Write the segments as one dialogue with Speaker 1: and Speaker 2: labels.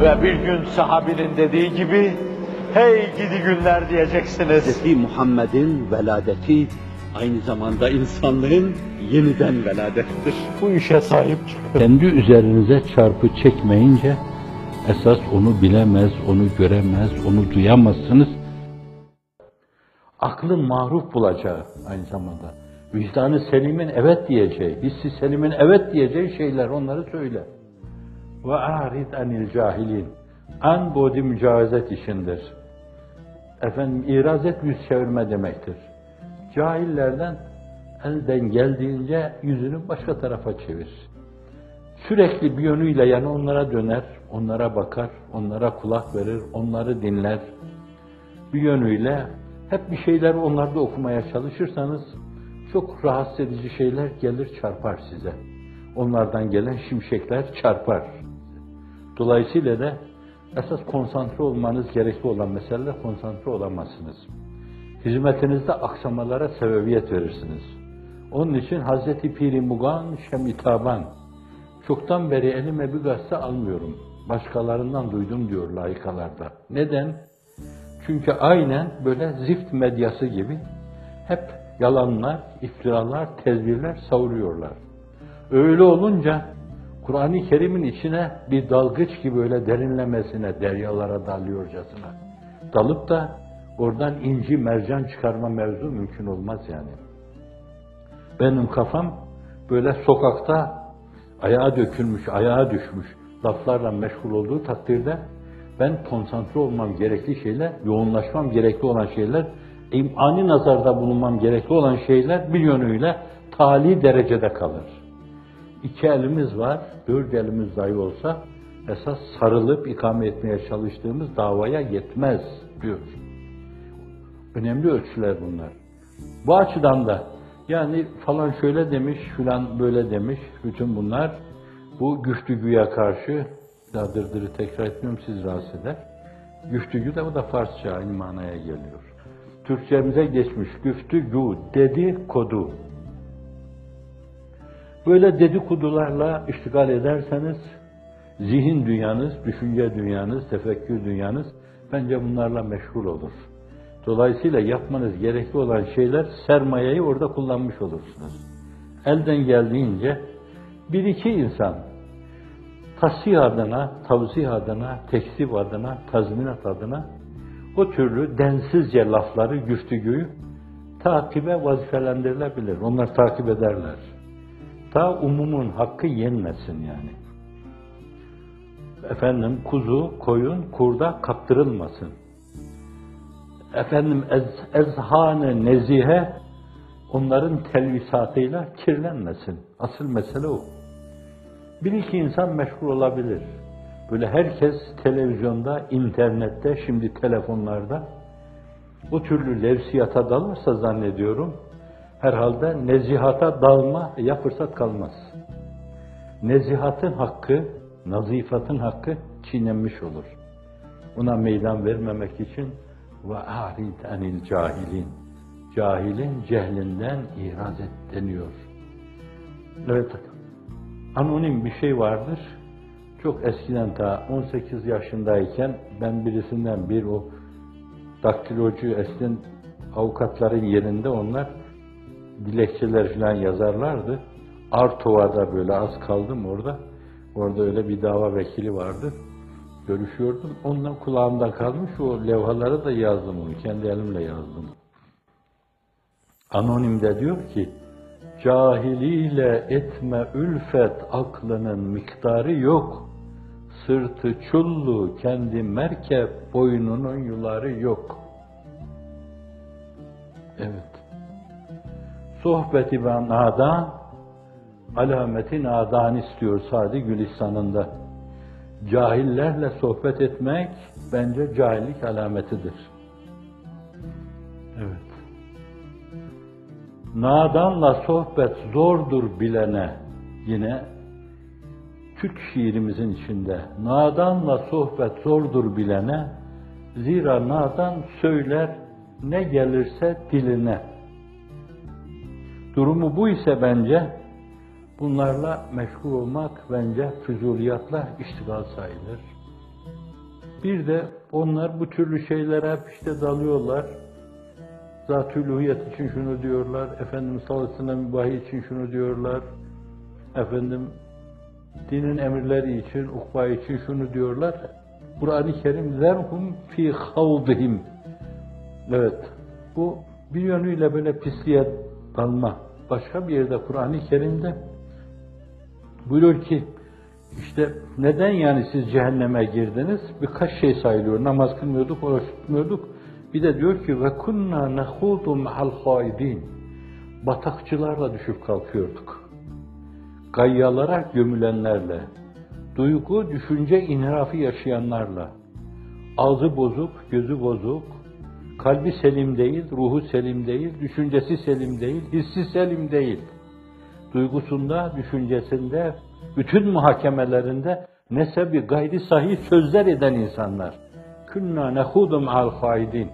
Speaker 1: Ve bir gün sahabinin dediği gibi, hey gidi günler diyeceksiniz.
Speaker 2: Hz. Muhammed'in veladeti aynı zamanda insanlığın yeniden veladettir.
Speaker 1: Bu işe sahip çıkın.
Speaker 3: Kendi üzerinize çarpı çekmeyince esas onu bilemez, onu göremez, onu duyamazsınız. Aklın maruf bulacağı aynı zamanda. Vicdanı selimin evet diyeceği, hissi selimin evet diyeceği şeyler onları söyle. Ve arid anil cahilin. An bodi mücazet işindir. Efendim iraz et yüz çevirme demektir. Cahillerden elden geldiğince yüzünü başka tarafa çevir. Sürekli bir yönüyle yani onlara döner, onlara bakar, onlara kulak verir, onları dinler. Bir yönüyle hep bir şeyler onlarda okumaya çalışırsanız çok rahatsız edici şeyler gelir çarpar size. Onlardan gelen şimşekler çarpar. Dolayısıyla da esas konsantre olmanız gerekli olan meseleler konsantre olamazsınız. Hizmetinizde aksamalara sebebiyet verirsiniz. Onun için Hazreti Piri Mugan Şemitaban çoktan beri elime bir gazete almıyorum. Başkalarından duydum diyor layıkalarda. Neden? Çünkü aynen böyle zift medyası gibi hep yalanlar, iftiralar, tezbirler savuruyorlar. Öyle olunca Kur'an-ı Kerim'in içine bir dalgıç gibi öyle derinlemesine deryalara dalıyorcasına dalıp da oradan inci mercan çıkarma mevzu mümkün olmaz yani. Benim kafam böyle sokakta ayağa dökülmüş, ayağa düşmüş laflarla meşgul olduğu takdirde ben konsantre olmam gerekli şeyler, yoğunlaşmam gerekli olan şeyler, imani nazarda bulunmam gerekli olan şeyler bir yönüyle tali derecede kalır. İki elimiz var, dört elimiz dahi olsa esas sarılıp ikame etmeye çalıştığımız davaya yetmez diyor. Önemli ölçüler bunlar. Bu açıdan da yani falan şöyle demiş, filan böyle demiş, bütün bunlar bu güftügüye karşı, daha dırdırı tekrar etmiyorum siz rahatsız eder. Güftügü de o da Farsça aynı manaya geliyor. Türkçemize geçmiş güftügü, dedi kodu. Böyle dedikodularla iştigal ederseniz, zihin dünyanız, düşünce dünyanız, tefekkür dünyanız bence bunlarla meşgul olur. Dolayısıyla yapmanız gerekli olan şeyler sermayeyi orada kullanmış olursunuz. Elden geldiğince bir iki insan tasih adına, tavzih adına, teksip adına, tazminat adına o türlü densizce lafları, güftügüyü takibe vazifelendirilebilir. Onlar takip ederler. Ta umumun hakkı yenmesin yani. Efendim kuzu, koyun, kurda kaptırılmasın. Efendim ez, ezhanı nezihe onların telvisatıyla kirlenmesin. Asıl mesele o. Bir iki insan meşgul olabilir. Böyle herkes televizyonda, internette, şimdi telefonlarda bu türlü levsiyata dalırsa zannediyorum herhalde nezihata dalma ya fırsat kalmaz. Nezihatın hakkı, nazifatın hakkı çiğnenmiş olur. Buna meydan vermemek için ve arid anil cahilin. Cahilin cehlinden iraz et deniyor. Evet, anonim bir şey vardır. Çok eskiden ta 18 yaşındayken ben birisinden bir o daktilocu eskiden avukatların yerinde onlar dilekçeler falan yazarlardı. Artova'da böyle az kaldım orada. Orada öyle bir dava vekili vardı. Görüşüyordum. Ondan kulağımda kalmış o levhaları da yazdım onu. Kendi elimle yazdım. Anonimde diyor ki Cahiliyle etme ülfet aklının miktarı yok. Sırtı çullu kendi merkep boynunun yuları yok. Evet. Sohbeti ve nadan alameti nadan istiyor Sadi Gülistan'ında. Cahillerle sohbet etmek bence cahillik alametidir. Evet. Nadanla sohbet zordur bilene yine Türk şiirimizin içinde nadanla sohbet zordur bilene zira nadan söyler ne gelirse diline. Durumu bu ise bence bunlarla meşgul olmak bence füzuliyatla iştigal sayılır. bir de onlar bu türlü şeylere hep işte dalıyorlar. Zat-ı uluhiyet için şunu diyorlar, ve sellem vahiy için şunu diyorlar, efendim dinin emirleri için, ukba için şunu diyorlar. Kur'an-ı Kerim zerhum fi havdihim. Evet, bu bir yönüyle böyle pisliğe dalma. Başka bir yerde Kur'an-ı Kerim'de buyuruyor ki işte neden yani siz cehenneme girdiniz? Birkaç şey sayılıyor. Namaz kılmıyorduk, oruç tutmuyorduk. Bir de diyor ki ve kunna nahudu ma'al haidin. Batakçılarla düşüp kalkıyorduk. Gayyalara gömülenlerle, duygu, düşünce inhirafı yaşayanlarla, ağzı bozuk, gözü bozuk, kalbi selim değil, ruhu selim değil, düşüncesi selim değil, hissi selim değil. Duygusunda, düşüncesinde, bütün muhakemelerinde nesebi gayri sahih sözler eden insanlar. Künna nehudum al haidin.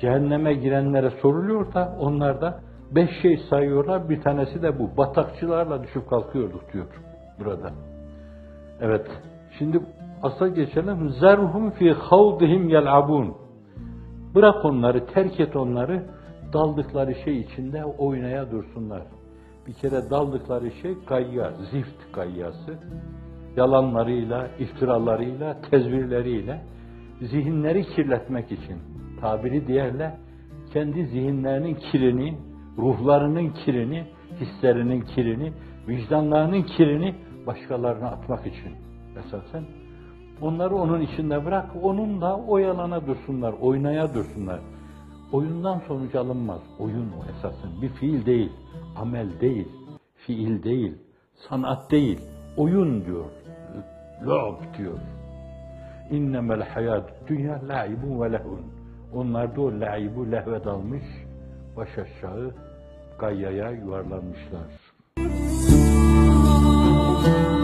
Speaker 3: Cehenneme girenlere soruluyor da onlar da beş şey sayıyorlar. Bir tanesi de bu. Batakçılarla düşüp kalkıyorduk diyor burada. Evet. Şimdi asla geçelim. Zerhum fi havdihim yel'abun. Bırak onları, terk et onları. Daldıkları şey içinde oynaya dursunlar. Bir kere daldıkları şey gayya, zift gayyası. Yalanlarıyla, iftiralarıyla, tezvirleriyle zihinleri kirletmek için. Tabiri diğerle kendi zihinlerinin kirini, ruhlarının kirini, hislerinin kirini, vicdanlarının kirini başkalarına atmak için esasen. Onları onun içinde bırak, onunla oyalana dursunlar, oynaya dursunlar. Oyundan sonuç alınmaz. Oyun o esasın. Bir fiil değil, amel değil, fiil değil, sanat değil. Oyun diyor, lob diyor. İnnemel hayat dünya la'ibun ve lehun. Onlar da o la'ibu lehve dalmış, baş aşağı gayyaya yuvarlanmışlar. Müzik